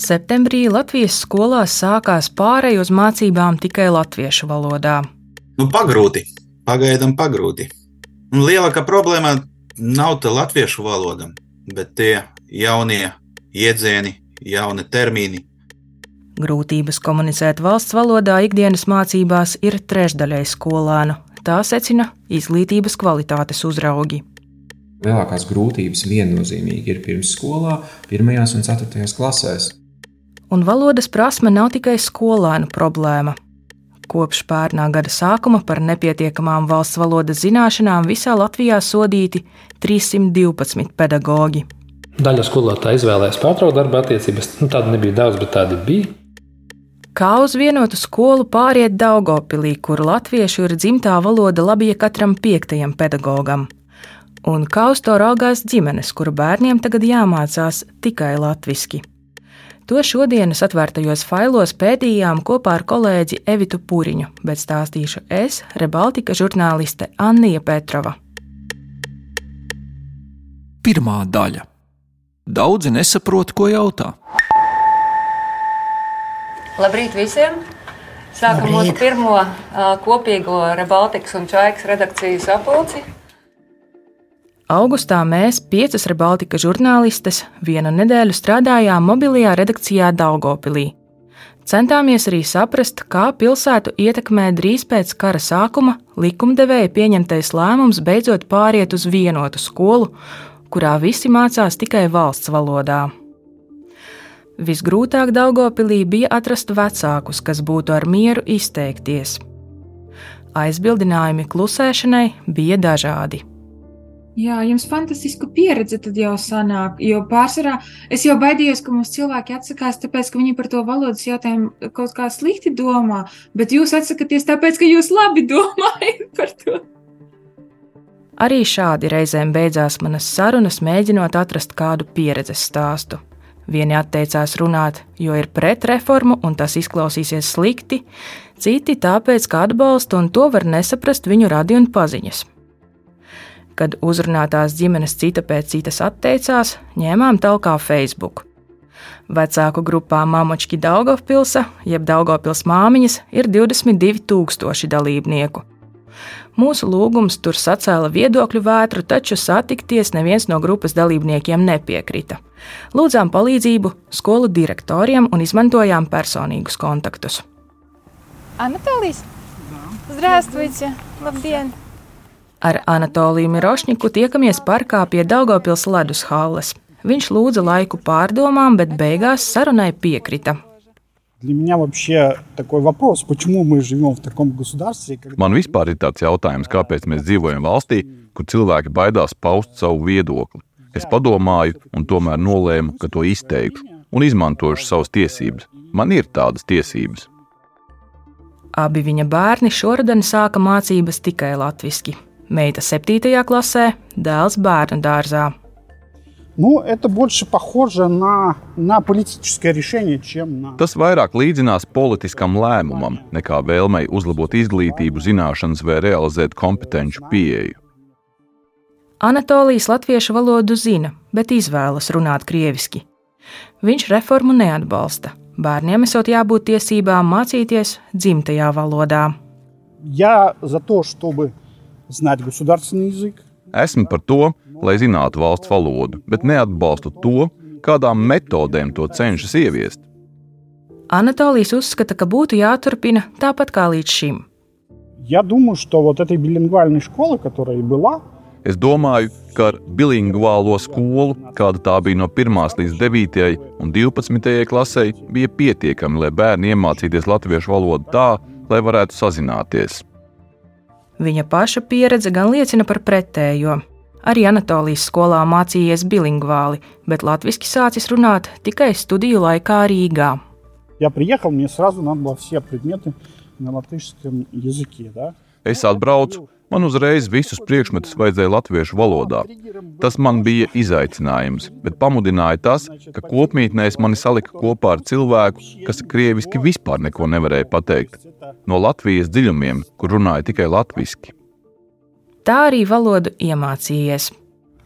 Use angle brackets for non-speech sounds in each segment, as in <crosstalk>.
Septembrī Latvijas skolās sākās pārēj uz mācībām tikai latviešu valodā. Nu, pagrūti, pagaidām pagrūti. Un lielākā problēma nav tā latviešu valoda, bet tie jaunie iedzieni, jauni termini. Grūtības komunicēt valsts valodā ikdienas mācībās ir trešdaļai skolēnu. Tā secina izglītības kvalitātes uzraugi. Lielākās grūtības viennozīmīgi ir pirmsskolā, pirmajās un ceturtajās klasēs. Un valodas prasme nav tikai skolēnu problēma. Kopš pērnā gada sākuma par nepietiekamām valsts valodas zināšanām visā Latvijā sodīti 312 pedagoģi. Daļa skolotāja izvēlējās pārtraukt darba attiecības. Nu, tāda nebija daudz, bet tāda bija. Kā uz vienotu skolu pāriet Daugopilī, kur latviešu ir dzimtā valoda labie katram piektajam pedagogam un kā uz to raugās ģimenes, kuru bērniem tagad jāmācās tikai latviešu. To šodienas atvērtajos failos pētījām kopā ar kolēģi Evitu Pūriņu, bet stāstīšu es, Rebaltika žurnāliste Annija Petrova. Pirmā daļa. Daudzi nesaprot, ko jautā. Labrīt visiem! Sākam mūsu pirmo uh, kopīgo Rebaltikas un Čaikas redakcijas apulci. Augustā mēs, piecas Rebaltika žurnālistes, vienu nedēļu strādājām mobilajā redakcijā Daugopilī. Centāmies arī saprast, kā pilsētu ietekmē drīz pēc kara sākuma likumdevēja pieņemtais lēmums beidzot pāriet uz vienotu skolu, kurā visi mācās tikai valsts valodā. Visgrūtāk Daugopilī bija atrast vecākus, kas būtu ar mieru izteikties. Aizbildinājumi klusēšanai bija dažādi. Jā, jums fantastiska pieredze tad jau sanāk. Jo pārsvarā es jau baidījos, ka mums cilvēki atsakās, tāpēc, ka viņi par to valodas jautājumu kaut kā slikti domā. Bet jūs atsakāties tāpēc, ka jūs labi <laughs> domājat par to. Arī šādi reizēm beidzās manas sarunas, mēģinot atrast kādu pieredzes stāstu. Vieni atteicās runāt, jo ir pret reformu un tas izklausīsies slikti, citi tāpēc, ka atbalsta un to var nesaprast viņu radi un paziņas Kad uzrunātās ģimenes cita pēc citas atteicās, ņēmām talkā Facebook. Vecāku grupā Mamočki Daugavpilsa, jeb Daugavpils māmiņas, ir 22,000 dalībnieku. Mūsu lūgums tur sacēla viedokļu vētru, taču satikties neviens no grupas dalībniekiem nepiekrita. Lūdzām palīdzību skolu direktoriem un izmantojām personīgus kontaktus. Anatolijas? Здравствуйте! Labdien! Ar Anatoliju Mirošņiku tiekamies parkā pie Daugopils ledus halles. Viņš lūdza laiku pārdomām, bet beigās sarunai piekrita. Man vispār ir tāds jautājums, kāpēc mēs dzīvojam valstī, kur cilvēki baidās paust savu viedokli. Es padomāju, un tomēr nolēmu, ka to izteikšu un izmantošu savas tiesības. Man ir tādas tiesības. Abi viņa bērni šoruden sāka mācības tikai latviešu. Meita 7. klasē, dēls bērnu dārzā. Ну, это больше похоже на, на политическое решение, чем на... Tas vairāk līdzinās politiskam lēmumam nekā vēlmei uzlabot izglītību, zināšanas vai realizēt kompetenci pieeju. Anatolijas latviešu valodu zina, bet izvēlas runāt krieviski. Viņš reformu neatbalsta. Bērniem esot jābūt tiesībām mācīties dzimtajā valodā. Я за то, чтобы знать государственный язык. Esmu par to, lai zinātu valsts valodu, bet neatbalstu to, kādām metodēm to cenšas ieviest. Anatolijas uzskata, ka būtu jāturpina tāpat kā līdz šim. Я думаю, что вот этой билингвальной школы, которая и была, Es domāju, ka ar bilingvālo skolu, kāda tā bija no 1 līdz 9 un 12 klasei, bija pietiekami, lai bērni iemācīties latviešu valodu tā, lai varētu sazināties. Viņa paša pieredze gan liecina par pretējo. Arī Anatolijas skolā mācījies bilingvāli, bet latviešu sācis runāt tikai studiju laikā Rīgā. я приехал, мне сразу надо было все предметы на латышском языке. Да? Es atbraucu, man uzreiz visus priekšmetus vajadzēja latviešu valodā. Tas man bija izaicinājums, bet pamudināja tas, ka kopmītnēs mani salika kopā ar cilvēku, kas krieviski vispār neko nevarēja pateikt. No Latvijas dziļumiem, kur runāja tikai latviešu. Tā arī valodu iemācījies.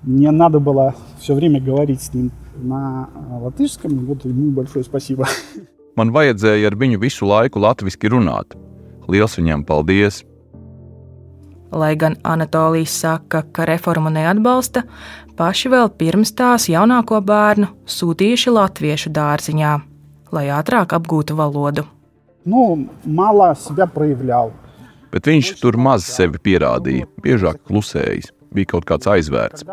Мне надо было все время говорить с ним на э, латышском. Вот ему большое спасибо. <laughs> Man vajadzēja ar viņu visu laiku latviešu runāt. Liels viņam paldies! Lai gan Anatolijas saka, ka reformu neatbalsta, paši vēl pirms tās jaunāko bērnu sūtījuši latviešu dārziņā, lai ātrāk apgūtu valodu. Nu, malā sevi proявļāvu. Bet viņš tur maz sevi pierādīja, biežāk klusējis, bija kaut kāds aizvērts.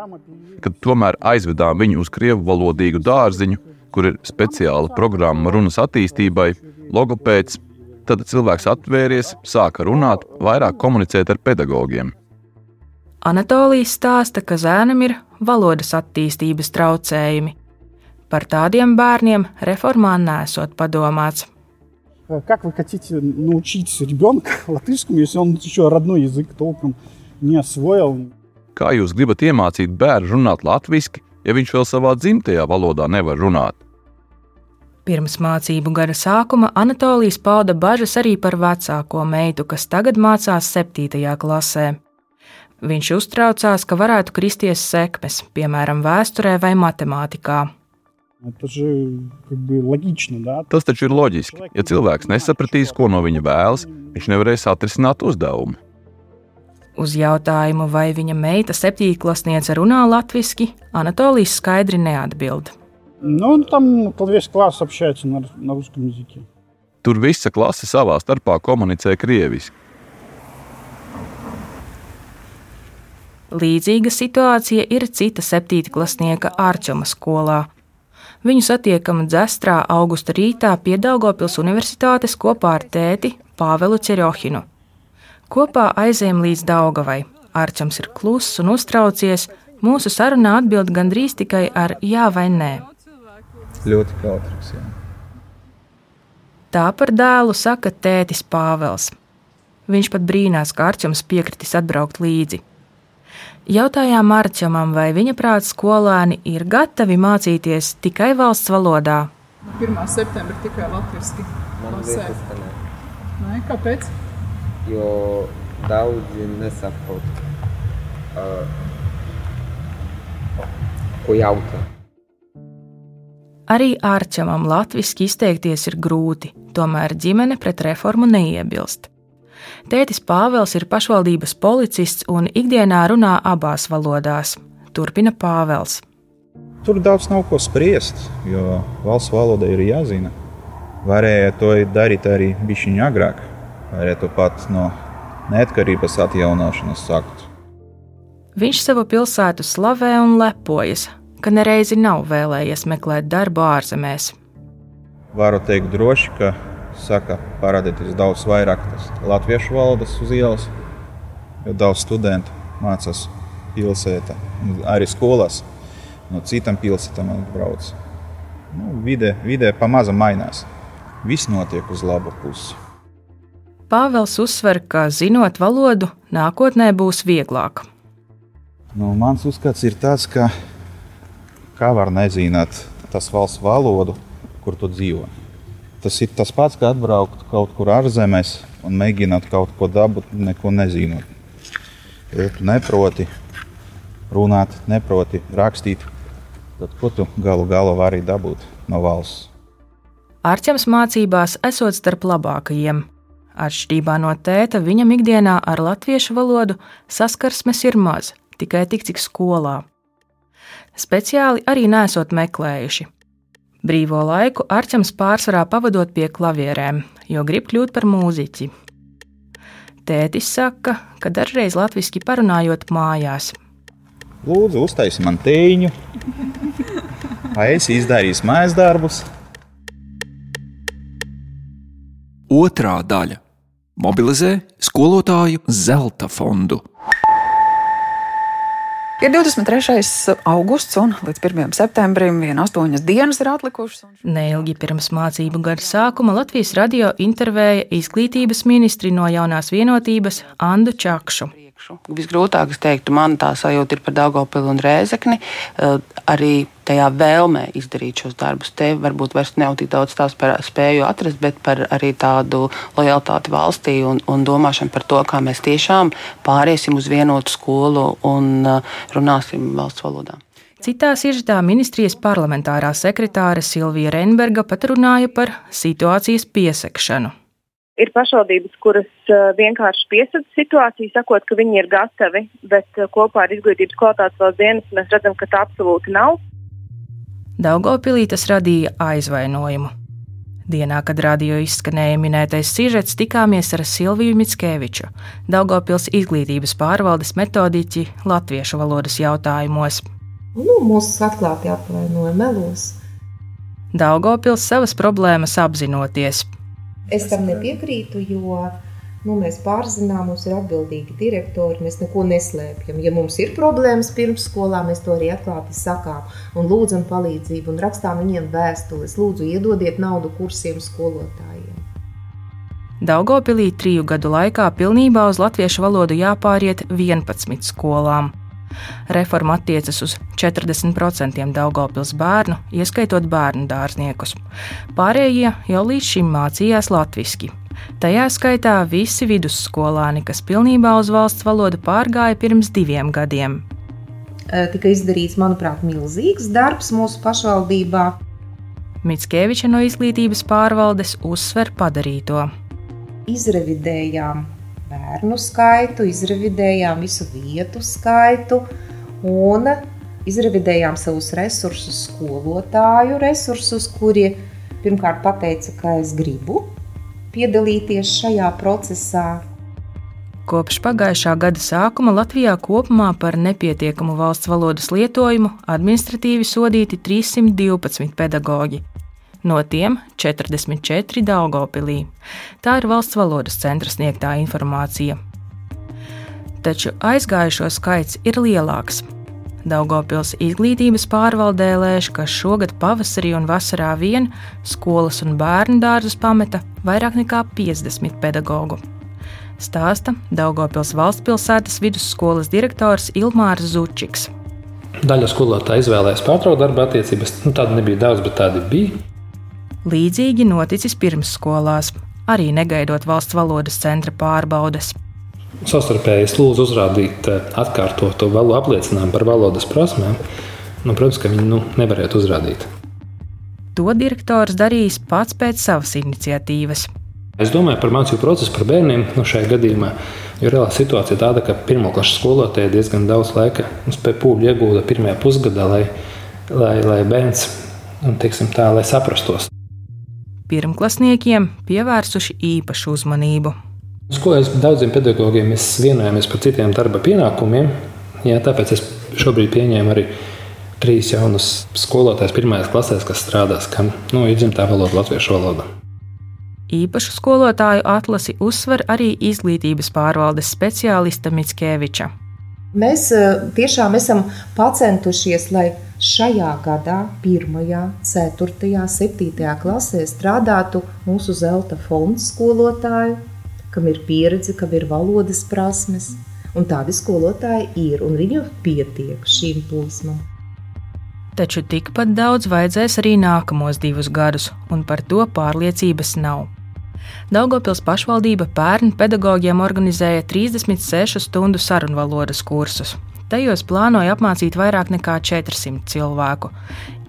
Kad tomēr aizvedām viņu uz krievu valodīgu dārziņu, kur ir speciāla programma runas attīstībai, logopēds tad cilvēks atvēries, sāka runāt, vairāk komunicēt ar pedagogiem. Anatolijas stāsta, ka zēnam ir valodas attīstības traucējumi. Par tādiem bērniem reformā nesot padomāts. Э, Как вы хотите научить ребенка <laughs> латышскому, если он еще родной язык толком не освоил? Kā jūs gribat iemācīt bērnu runāt latviešu, ja viņš vēl savā dzimtajā valodā nevar runāt? Pirms mācību gara sākuma Anatolijas pauda bažas arī par vecāko meitu, kas tagad mācās 7. klasē. Viņš uztraucās, ka varētu kristies sekmes, piemēram, vēsturē vai matemātikā. Tas taču ir loģiski. Ja cilvēks nesapratīs, ko no viņa vēlas, viņš nevarēs atrisināt uzdevumu. Uz jautājumu, vai viņa meita septītklasniece runā latviešu, Anatolijas skaidri neatbildēja. neatbild. Ну, там весь класс общается на, рус- на русском языке. Tur visa klase savā starpā komunicē krieviski. Līdzīga situācija ir cita septītklasnieka Ārčuma skolā. Viņu satiekam dzestrā augusta rītā pie Daugopils Universitātes kopā ar tēti Pāvelu Cerohinu. Kopā aizējām līdz Daugavai. Ārčams ir kluss un uztraucies. Mūsu sarunā atbild gandrīz tikai ar jā vai nē. Ļoti kautrīgs. jā. Tā par dēlu saka tētis Pāvels. Viņš pat brīnās, ka Arčuns piekritis atbraukt līdzi. Jautājām Arčamam, vai viņa prāta skolēni ir gatavi mācīties tikai valsts valodā. 1. septembrī tikai latviešu. Nē, kāpēc? Jo daudzi nesaprot, uh, ko jautā. Arī Arčamam latviešu izteikties ir grūti, tomēr ģimene pret reformu neiebilst. Tētis Pāvels ir pašvaldības policists un ikdienā runā abās valodās. Turpina Pāvels. Tur daudz nav ko spriest, jo valsts valoda ir jāzina. Varēja to darīt arī bišķiņu agrāk. Varēja to pat no neatkarības atjaunošanas sākt. Viņš savu pilsētu slavē un lepojas, ka nereizi nav vēlējies meklēt darbu ārzemēs. Varu teikt droši, ka saka parādīties daudz vairāk tas latviešu valodas uz ielas, jo daudz studentu mācās pilsētā, arī skolās. No citām pilsētām atbrauc. Nu, vide, vide pamazām mainās. Viss notiek uz labu pusi. Pāvels uzsver, ka zinot valodu, nākotnē būs vieglāk. Nu, mans uzskats ir tāds, ka kā var nezināt tas valsts valodu, kur tu dzīvo. Tas ir tas pats, kā atbraukt kaut kur ārzemēs un mēģināt kaut ko dabūt, neko nezinot. Ja tu neproti runāt, neproti rakstīt, tad ko tu galu galā vari dabūt no valsts? Arčams mācībās esot starp labākajiem. Atšķirībā no tēta, viņam ikdienā ar latviešu valodu saskarsmes ir maz, tikai tik cik skolā. Speciāli arī nesot meklējuši. Brīvo laiku Arčams pārsvarā pavadot pie klavierēm, jo grib kļūt par mūziķi. Tētis saka, ka dažreiz latviešu parunājot mājās. Lūdzu, uztaisi man tēņu, vai es izdarīšu mājas darbus. Otrā daļa - mobilizē skolotāju zelta fondu. Ir 23. augusts un līdz 1. septembrim viena astoņas dienas ir atlikušas. un Neilgi pirms mācību gada sākuma Latvijas radio intervēja izglītības ministri no jaunās vienotības Andu Čakšu. Visgrūtāk, es teiktu, man tā sajūta ir par Dārgopilu un Rēzekni. eh, Arī tajā vēlmē izdarīt šos darbus. Te varbūt vairs nav tik daudz tās par spēju atrast, bet par arī tādu lojalitāti valstī un, un domāšanu par to, kā mēs tiešām pāriesim uz vienotu skolu un eh, runāsim valsts valodā. Citā sižetā ministrijas parlamentārā sekretāre Silvija Renberga pat runāja par situācijas piesekšanu. Ir pašvaldības, kuras vienkārši piesaista situāciju, sakot, ka viņi ir gatavi, bet kopā ar izglītības kvalitātes valsts dienas mēs redzam, ka tā absolūti nav. Daugopilī tas radīja aizvainojumu. Dienā, kad radio izskanēja minētais sižets, tikāmies ar Silviju Mitskeviču, Daugopils izglītības pārvaldes metodiķi latviešu valodas jautājumos. Nu, mūs atklāti apvainoja melos. Daugopils savas problēmas apzinoties. Es tam nepiekrītu, jo nu, mēs pārzinām, mums ir atbildīgi direktori, mēs neko neslēpjam. Ja mums ir problēmas pirmsskolā, mēs to arī atklāti sakām un lūdzam palīdzību un rakstām viņiem vēstules. Lūdzu, iedodiet naudu kursiem skolotājiem. Daugopilī triju gadu laikā pilnībā uz latviešu valodu jāpāriet 11 skolām. Reforma attiecas uz 40% Daugopils bērnu, ieskaitot bērnu dārzniekus. Pārējie jau līdz šim mācījās latviski. Tajā skaitā visi vidusskolāni, kas pilnībā uz valsts valodu pārgāja pirms diviem gadiem. Tika izdarīts, manuprāt, milzīgs darbs mūsu pašvaldībā. Mitskeviča no izglītības pārvaldes uzsver padarīto. Izrevidējām bērnu skaitu, izrevidējām visu vietu skaitu un izrevidējām savus resursus, skolotāju resursus, kuri pirmkārt pateica, ka es gribu piedalīties šajā procesā. Kopš pagājušā gada sākuma Latvijā kopumā par nepietiekamu valsts valodas lietojumu administratīvi sodīti 312 pedagoģi no tiem 44 Daugopilī. Tā ir valsts valodas centra sniegtā informācija. Taču aizgājušo skaits ir lielāks. Daugopils izglītības pārvaldē lēš, ka šogad pavasarī un vasarā vien skolas un bērnu dārzus pameta vairāk nekā 50 pedagoģu. Stāsta Daugopils valsts pilsētas vidusskolas direktors Ilmārs Zučiks. Daļa skolotāja izvēlējās pārtraukt darba attiecības. Nu, tāda nebija daudz, bet tāda bija. Līdzīgi noticis pirmsskolās, arī negaidot valsts valodas centra pārbaudes. Savstarpēji lūdzu uzrādīt eh, atkārtotu valodu apliecinājumu par valodas prasmēm. Nu, protams, ka viņi nu, nevarētu uzrādīt. To direktors darīs pats pēc savas iniciatīvas. Es domāju par mācību procesu, par bērniem nu, šajā gadījumā. Jo reāla situācija tāda, ka pirmā klases skolotāja diezgan daudz laika spēja pūļu iegūda pirmajā pusgadā, lai, lai, lai bērns un, teiksim, tā, lai saprastos pirmklasniekiem pievērsuši īpašu uzmanību. Skolēs daudziem pedagogiem mēs vienojāmies par citiem darba pienākumiem. Jā, tāpēc es šobrīd pieņēmu arī trīs jaunus skolotājus pirmajās klasēs, kas strādās, kam nu, ir dzimtā valoda, latviešu valoda. Īpašu skolotāju atlasi uzsver arī izglītības pārvaldes speciālista Mitskeviča. Mēs eh, tiešām esam pacentušies, lai šajā gadā, 1, 4, 7 klasē strādātu mūsu zelta fonda skolotāju, kam ir pieredze, kam ir valodas prasmes. Un tādi skolotāji ir, un viņu pietiek šīm plūsmām. Taču tikpat daudz vajadzēs arī nākamos divus gadus, un par to pārliecības nav. Daugopils pašvaldība pērn pedagogiem organizēja 36 stundu sarunvalodas kursus. Tajos plānoja apmācīt vairāk nekā 400 cilvēku.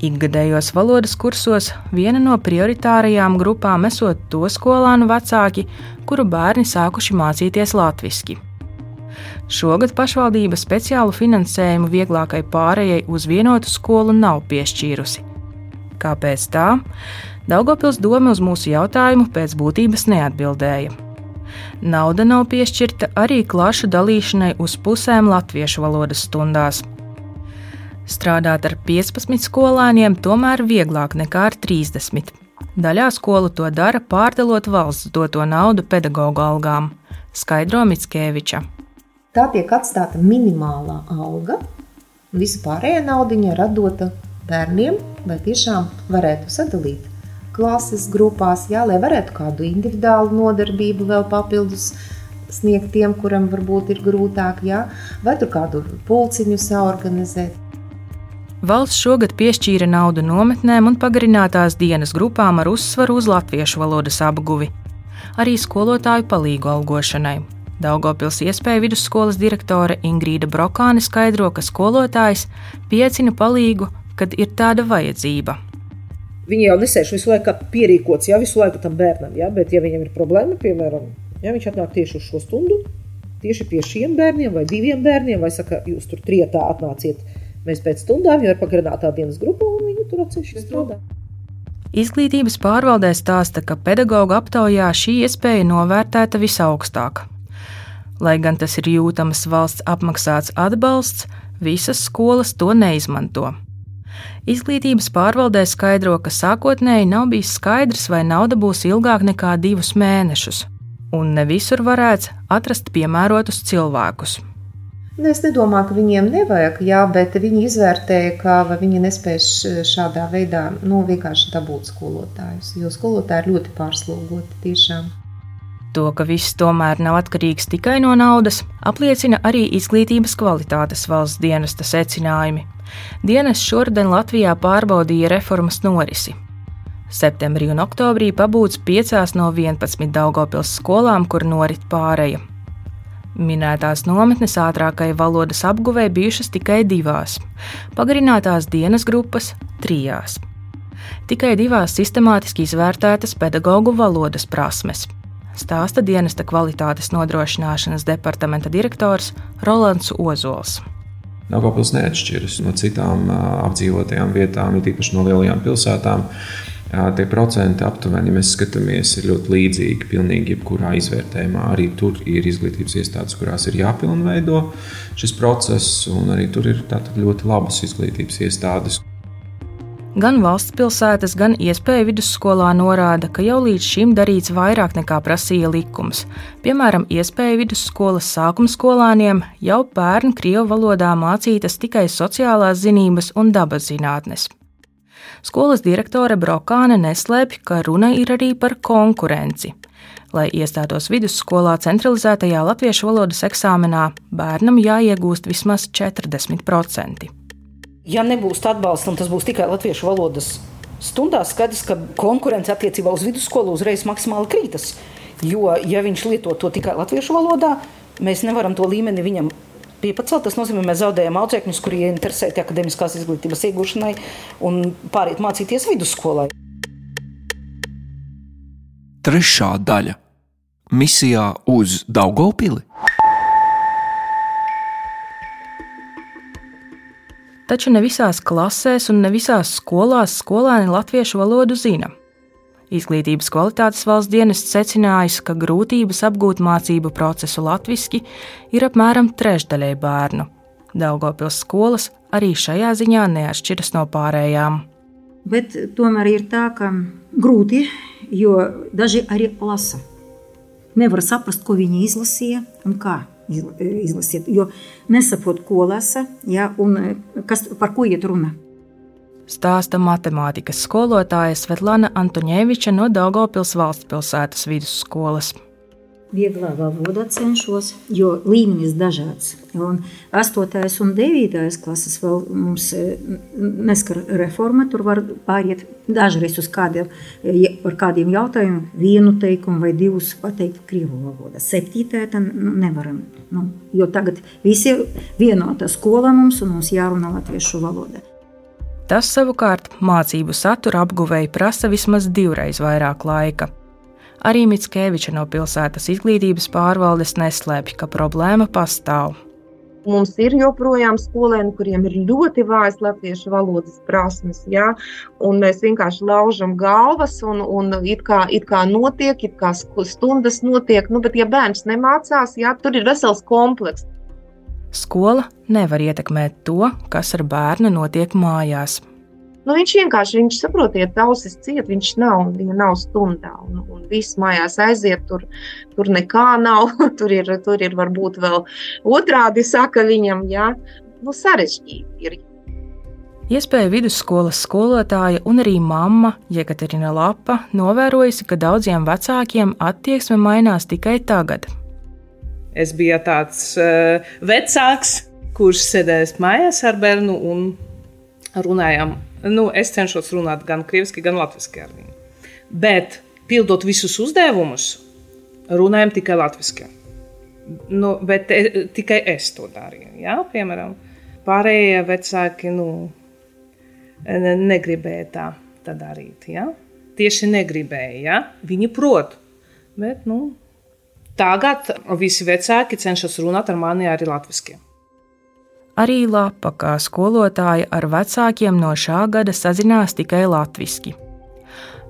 Ikgadējos valodas kursos viena no prioritārajām grupām esot to skolānu vecāki, kuru bērni sākuši mācīties latviešu. Šogad pašvaldība speciālu finansējumu vieglākai pārējai uz vienotu skolu nav piešķīrusi. Kāpēc tā? Daugopils doma uz mūsu jautājumu pēc būtības neatbildēja. Nauda nav piešķirta arī klašu dalīšanai uz pusēm latviešu valodas stundās. Strādāt ar 15 skolēniem tomēr vieglāk nekā ar 30. Daļā skolu to dara pārdalot valsts doto naudu pedagoģu algām, skaidro Mitskeviča. Tā tiek atstāta minimālā alga, visa pārējā nauda ir atdota bērniem, lai tiešām varētu sadalīt klases grupās, jā, lai varētu kādu individuālu nodarbību vēl papildus sniegt tiem, kuram varbūt ir grūtāk, jā, vai tur kādu pulciņu saorganizēt. Valsts šogad piešķīra naudu nometnēm un pagarinātās dienas grupām ar uzsvaru uz latviešu valodas apguvi, arī skolotāju palīgu algošanai. Daugopils iespēja vidusskolas direktore Ingrīda Brokāne skaidro, ka skolotājs piecina palīgu, kad ir tāda vajadzība. Viņi jau nesēž visu laiku pierīkots, jau visu laiku tam bērnam, ja? bet, ja viņam ir problēma, piemēram, ja viņš atnāk tieši uz šo stundu, tieši pie šiem bērniem vai diviem bērniem, vai saka, jūs tur trietā atnāciet, mēs pēc stundām jau ir pagarinātā dienas grupa un viņi tur atsevišķi strādā. Izglītības pārvaldē stāsta, ka pedagoģa aptaujā šī iespēja novērtēta visaugstāk. Lai gan tas ir jūtams valsts apmaksāts atbalsts, visas skolas to neizmanto. Izglītības pārvaldē skaidro, ka sākotnēji nav bijis skaidrs, vai nauda būs ilgāk nekā divus mēnešus, un ne visur varēts atrast piemērotus cilvēkus. Nu, es nedomāju, ka viņiem nevajag, jā, bet viņi izvērtēja, ka viņi nespēs šādā veidā nu, vienkārši dabūt skolotājus. Jo skolotāji ir ļoti pārslogoti tiešām. To, ka viss tomēr nav atkarīgs tikai no naudas, apliecina arī izglītības kvalitātes valsts dienesta secinājumi. Dienas šodien Latvijā pārbaudīja reformas norisi. Septembrī un oktobrī pabūts 5 no 11 Daugopils skolām, kur norit pāreja. Minētās nometnes ātrākajai valodas apguvē bijušas tikai divās, pagarinātās dienas grupas - trijās. Tikai divās sistemātiski izvērtētas pedagoģu valodas prasmes, stāsta dienesta kvalitātes nodrošināšanas departamenta direktors Rolands Ozols. Daugopils neatšķiras no citām apdzīvotajām vietām, it īpaši no lielajām pilsētām. Tie procenti aptuveni, ja mēs skatāmies, ir ļoti līdzīgi pilnīgi jebkurā izvērtējumā. Arī tur ir izglītības iestādes, kurās ir jāpilnveido šis process, un arī tur ir ļoti labas izglītības iestādes. Gan valsts pilsētas, gan iespēja vidusskolā norāda, ka jau līdz šim darīts vairāk nekā prasīja likums. Piemēram, iespēja vidusskolas sākuma skolāniem jau bērnu krievu valodā mācītas tikai sociālās zinības un dabas zinātnes. Skolas direktore Brokāne neslēpj, ka runa ir arī par konkurenci. Lai iestātos vidusskolā centralizētajā latviešu valodas eksāmenā, bērnam jāiegūst vismaz 40%. Ja nebūs atbalsta, un tas būs tikai latviešu valodas stundās, skaidrs, ka konkurence attiecībā uz vidusskolu uzreiz maksimāli krītas. Jo, ja viņš lieto to tikai latviešu valodā, mēs nevaram to līmeni viņam piepacelt. Tas nozīmē, ka mēs zaudējam audzēkņus, kuri ir interesēti akadēmiskās izglītības iegūšanai un pāriet mācīties vidusskolai. Trešā daļa - misijā uz Daugopili. taču ne visās klasēs un ne visās skolās skolēni latviešu valodu zina. Izglītības kvalitātes valsts dienests secinājis, ka grūtības apgūt mācību procesu latviešu ir apmēram trešdaļai bērnu. Daugopils skolas arī šajā ziņā neatšķiras no pārējām. Bet tomēr ir tā, ka grūti, jo daži arī lasa. Nevar saprast, ko viņi izlasīja un kā izlasiet, jo nesaprot, ko lasa ja, un kas, par ko iet runa. Stāsta matemātikas skolotāja Svetlana Antoņēviča no Daugopils valsts pilsētas vidusskolas vieglā valodā cenšos, jo līmenis dažāds. Un 8. un 9. klases vēl mums e, neskar reforma, tur var pāriet dažreiz uz kādiem, kādiem jautājumiem, vienu teikumu vai divus pateikt krievu valodā. 7. tam nevaram, nu, jo tagad visi vienotā skolā mums un mums jārunā latviešu valodā. Tas savukārt mācību satura apguvēji prasa vismaz divreiz vairāk laika. Arī Mitskeviča no pilsētas izglītības pārvaldes neslēpj, ka problēma pastāv. Mums ir joprojām skolēni, kuriem ir ļoti vājas latviešu valodas prasmes, ja? mēs vienkārši laužam galvas, un, un it, kā, it kā notiek, it kā stundas notiek, nu, bet ja bērns nemācās, ja, tur ir vesels komplekss. Skola nevar ietekmēt to, kas ar bērnu notiek mājās. Nu, viņš vienkārši viņš saprotiet, ausis ciet, viņš nav, viņa nav stundā. Un, un viss mājās aiziet, tur, tur nekā nav. <laughs> tur ir, tur ir varbūt vēl otrādi saka viņam, jā, nu, sarežģīti ir. Iespēja vidusskolas skolotāja un arī mamma Jekaterina Lapa novērojusi, ka daudziem vecākiem attieksme mainās tikai tagad. Es biju tāds uh, vecāks, kurš sēdēs mājās ar bērnu un runājām nu, es cenšos runāt gan krieviski, gan latviešu ar viņu. Bet, pildot visus uzdevumus, runājam tikai latviešu. Nu, bet e, tikai es to darīju. Jā, piemēram, pārējie vecāki nu, ne- negribēja tā, tā darīt. Jā? Tieši negribēja. Jā? Viņi prot. Bet, nu, tagad visi vecāki cenšas runāt ar mani arī latviešu. Arī Lapa, kā skolotāja ar vecākiem no šā gada sazinās tikai latviešu.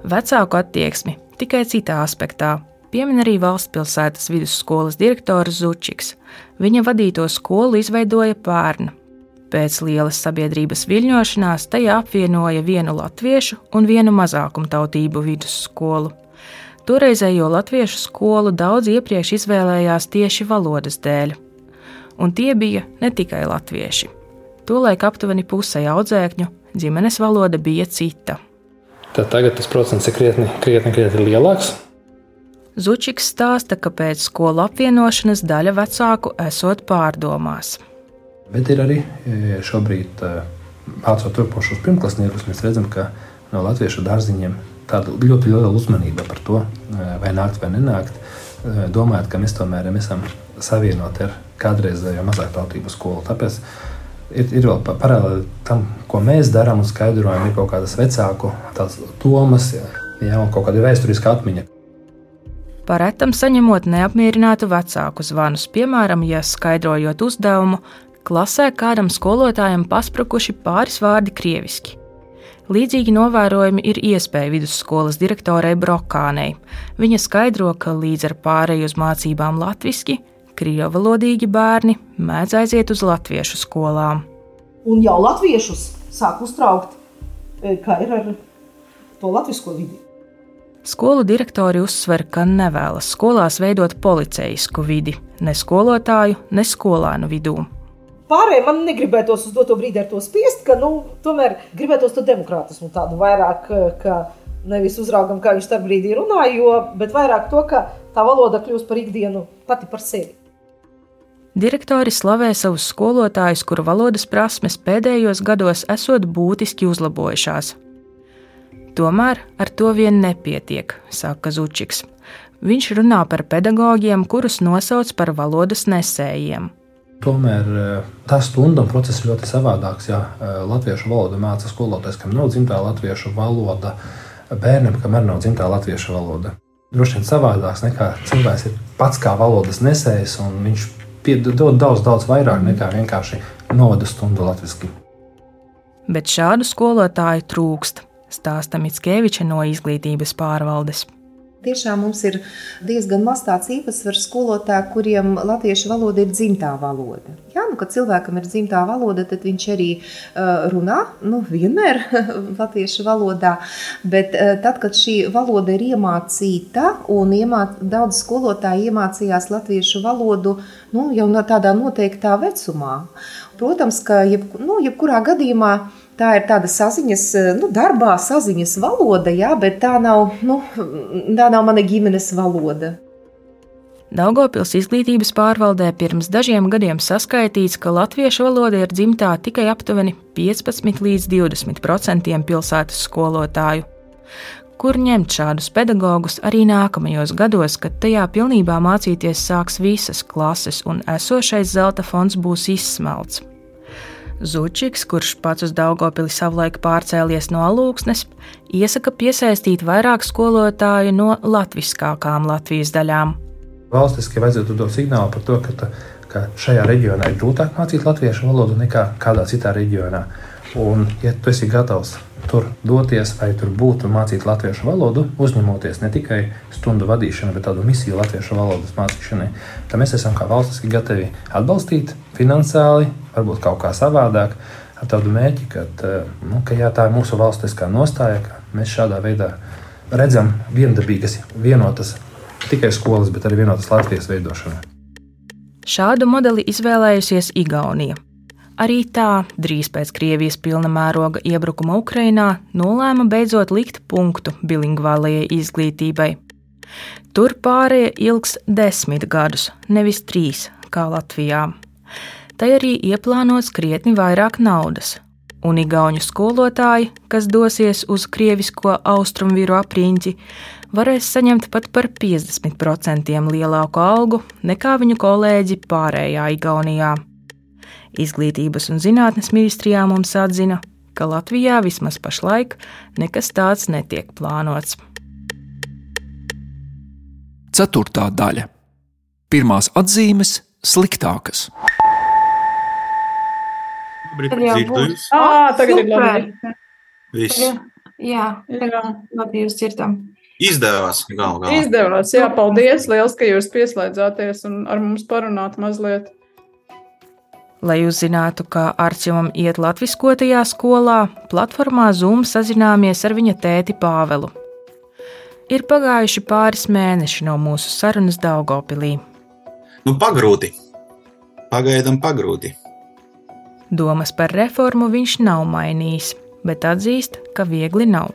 Vecāku attieksmi tikai citā aspektā piemin arī valsts pilsētas vidusskolas direktors Zučiks. Viņa vadīto skolu izveidoja pērn. Pēc lielas sabiedrības viļņošanās tajā apvienoja vienu latviešu un vienu mazākumtautību vidusskolu. Toreizējo latviešu skolu daudz iepriekš izvēlējās tieši valodas dēļ, un tie bija ne tikai latvieši. Tolaik aptuveni pusē audzēkņu ģimenes valoda bija cita. Tad tagad tas procents ir krietni, krietni, krietni lielāks. Zučiks stāsta, ka pēc skolu apvienošanas daļa vecāku esot pārdomās. Bet ir arī e, šobrīd, e, mācot turpošos pirmklasniekus, mēs redzam, ka no latviešu dārziņiem tāda ļoti liela uzmanība par to, e, vai nākt vai nenākt. E, Domājot, ka mēs tomēr esam savienoti ar kādreizējo mazāktautību skolu. Tāpēc ir, ir vēl pa- paralēli tam, ko mēs darām un skaidrojam, ir kaut kādas vecāku domas un kaut kāda vēsturiska atmiņa. Paretam saņemot neapmierinātu vecāku zvanus, piemēram, ja skaidrojot uzdevumu, klasē kādam skolotājam pasprukuši pāris vārdi krieviski. Līdzīgi novērojumi ir iespēja vidusskolas direktorei Brokānei. Viņa skaidro, ka līdz ar pārēju uz mācībām latviešu, krievalodīgi bērni mēdz aiziet uz latviešu skolām. Un jau latviešus sāk uztraukt, e, kā ir ar to latviešu vidi. Skolu direktori uzsver, ka nevēlas skolās veidot policijsku vidi ne skolotāju, ne skolēnu vidū. Pārējiem man negribētos uz doto brīdi ar to spiest, ka nu, tomēr gribētos to demokrātismu tādu vairāk, e, ka nevis uzraugam, kā viņš tajā brīdī runā, jo, bet vairāk to, ka tā valoda kļūst par ikdienu pati par sevi. Direktori slavē savus skolotājus, kuru valodas prasmes pēdējos gados esot būtiski uzlabojušās. Tomēr ar to vien nepietiek, saka Zučiks. Viņš runā par pedagogiem, kurus nosauc par valodas nesējiem. Tomēr eh, tā stunda un process ļoti savādāks. Ja eh, latviešu valodu māca skolotājs, kam nav dzimtā latviešu valoda, bērnam, kam arī nav dzimtā latviešu valoda. Droši vien savādāks nekā cilvēks ir pats kā valodas nesējs, un viņš dod daudz, daudz vairāk nekā vienkārši novada stundu latviešu. Bet šādu skolotāju trūkst, stāsta Mitskeviča no izglītības pārvaldes. Tiešām mums ir diezgan maz tāds īpatsvars skolotāju, kuriem latviešu valoda ir dzimtā valoda. Jā, nu, kad cilvēkam ir dzimtā valoda, tad viņš arī uh, runā nu, vienmēr <laughs> latviešu valodā. Bet uh, tad, kad šī valoda ir iemācīta un iemāc, daudz skolotāji iemācījās latviešu valodu nu, jau no tādā noteiktā vecumā, protams, ka jeb, nu, jebkurā gadījumā Tā ir tāda saziņas, nu, darbā saziņas valoda, jā, bet tā nav, nu, tā nav mana ģimenes valoda. Daugopils izglītības pārvaldē pirms dažiem gadiem saskaitīts, ka latviešu valoda ir dzimtā tikai aptuveni 15 līdz 20 procentiem pilsētas skolotāju. Kur ņemt šādus pedagogus arī nākamajos gados, kad tajā pilnībā mācīties sāks visas klases un esošais zelta fonds būs izsmelts? Zučiks, kurš pats uz Daugopili savulaik pārcēlies no alūksnes, iesaka piesaistīt vairāk skolotāju no latviskākām Latvijas daļām. Valstiski vajadzētu dot signālu par to, ka, ta, ka šajā reģionā ir grūtāk mācīt latviešu valodu nekā kādā citā reģionā. Un, ja tu esi gatavs tur doties vai tur būt un mācīt latviešu valodu, uzņemoties ne tikai stundu vadīšanu, bet tādu misiju latviešu valodas mācīšanai, tad mēs esam kā valstiski gatavi atbalstīt finansiāli, varbūt kaut kā savādāk, ar tādu mērķi, ka, nu, ka jā, tā ir mūsu valstiskā nostāja, ka mēs šādā veidā redzam viendabīgas, vienotas tikai skolas, bet arī vienotas Latvijas veidošanu. Šādu modeli izvēlējusies Igaunija. Arī tā drīz pēc Krievijas pilna mēroga iebrukuma Ukrainā nolēma beidzot likt punktu bilingvālajai izglītībai. Tur pārējie ilgs desmit gadus, nevis trīs, kā Latvijā. Tai arī ieplānots krietni vairāk naudas. un igauņu skolotāji, kas dosies uz krievisko austrumvīru apriņķi, varēs saņemt pat par 50% lielāku algu nekā viņu kolēģi pārējā Igaunijā. Izglītības un zinātnes ministrijā mums atzina, ka Latvijā vismaz pašlaik nekas tāds netiek plānots. Ceturtā daļa. Pirmās atzīmes - sliktākas. Būs. Ā, tagad ir labi. Viss Jā, tagad labi jūs dzirdam. izdevās. Gal, galā. Izdevās, jā, paldies, liels, ka jūs pieslēdzāties un ar mums parunāt mazliet. Lai uzzinātu, kā Arčēvam iet latviskotajā skolā, platformā Zoom sazināmies ar viņa tēti Pāvelu. Ir pagājuši pāris mēneši no mūsu sarunas Daugopilī. Nu, pagrūti. Pagaidām pagrūti. Domas par reformu viņš nav mainījis, bet atzīst, ka viegli nav.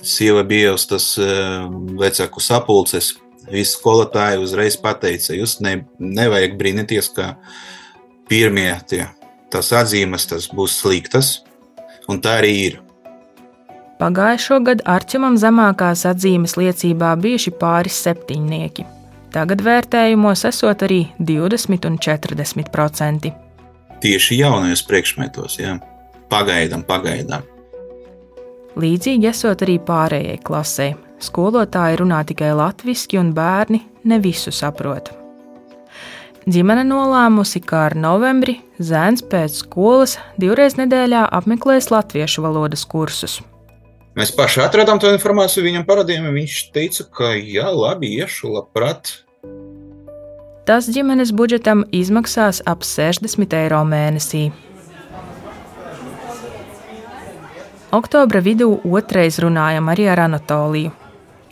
Sieva bija uz tas uh, vecāku sapulces. Visi skolotāji uzreiz pateica, jūs ne, nevajag brīnīties, ka pirmie tie, tās atzīmes tas būs sliktas, un tā arī ir. Pagājušo gadu Arčēvam zemākās atzīmes liecībā bijuši pāris septiņnieki. Tagad vērtējumos esot arī 20 un 40 procenti. Tieši jaunajos priekšmetos, jā. Pagaidām, pagaidām. Līdzīgi esot arī pārējai klasē. Skolotāji runā tikai latviešu, un bērni ne visu saprot. Ģimene nolēmusi, ka ar novembri zēns pēc skolas divreiz nedēļā apmeklēs latviešu valodas kursus. Mēs paši atradām to informāciju, viņam parādījām. Viņš teica, ka jā, labi, iešu labprāt. Tas ģimenes budžetam izmaksās ap 60 eiro mēnesī. Oktobra vidū otrais runājam arī ar Anatoliju.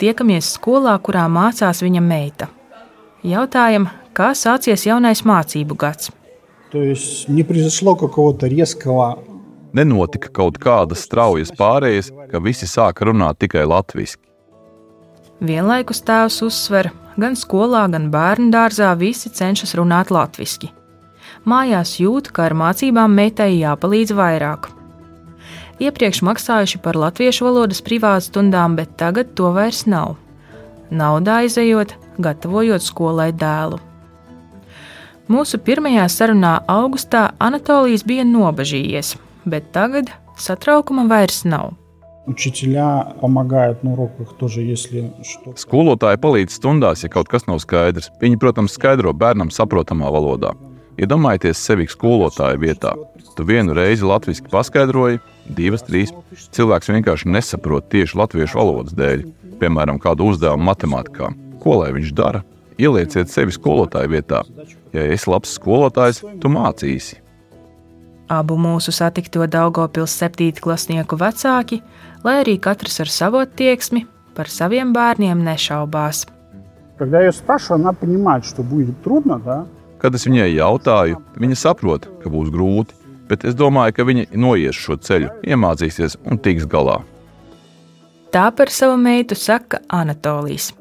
Tiekamies skolā, kurā mācās viņa meita. Jautājam, kā sācies jaunais mācību gads. Nenotika kaut kādas straujas pārējas, ka visi sāka runāt tikai latviešu. Vienlaikus tēvs uzsver, gan skolā, gan bērnu dārzā visi cenšas runāt latviešu. Mājās jūt, ka ar mācībām meitai jāpalīdz vairāk. Iepriekš maksājuši par latviešu valodas privātu stundām, bet tagad to vairs nav. Naudā aizejot, gatavojot skolai dēlu. Mūsu pirmajā sarunā augustā Anatolijas bija nobažījies, bet tagad satraukuma vairs nav. Skolotāji palīdz stundās, ja kaut kas nav skaidrs. Viņi, protams, skaidro bērnam saprotamā valodā. Iedomājieties sevi skolotāja vietā. Tu vienu reizi latviešu paskaidroji, divas, trīs. Cilvēks vienkārši nesaprot tieši latviešu valodas dēļ, piemēram, kādu uzdevumu matemātikā. Ko lai viņš dara? Ielieciet sevi skolotāju vietā. Ja esi labs skolotājs, tu mācīsi. Abu mūsu satikto Daugopils septītklasnieku vecāki, lai arī katrs ar savu attieksmi, par saviem bērniem nešaubās. Kad es viņai jautāju, viņa saprot, ka būs grūti, bet es domāju, ka viņa noies šo ceļu, iemācīsies un tiks galā. Tā par savu meitu saka Anatolijas.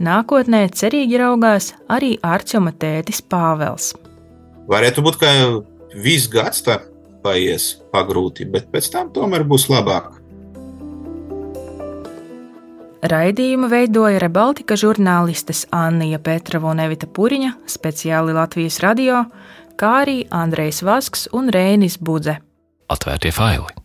Nākotnē cerīgi raugās arī Arčuma tētis Pāvels. Varētu būt, ka viss gads tā paies pagrūti, bet pēc tam tomēr būs labāk. Raidījumu veidoja Rebaltika žurnālistes Anna Petrova un Evita Puriņa, speciāli Latvijas radio, kā arī Andrejs Vasks un Rēnis Budze. Atvērtie faili!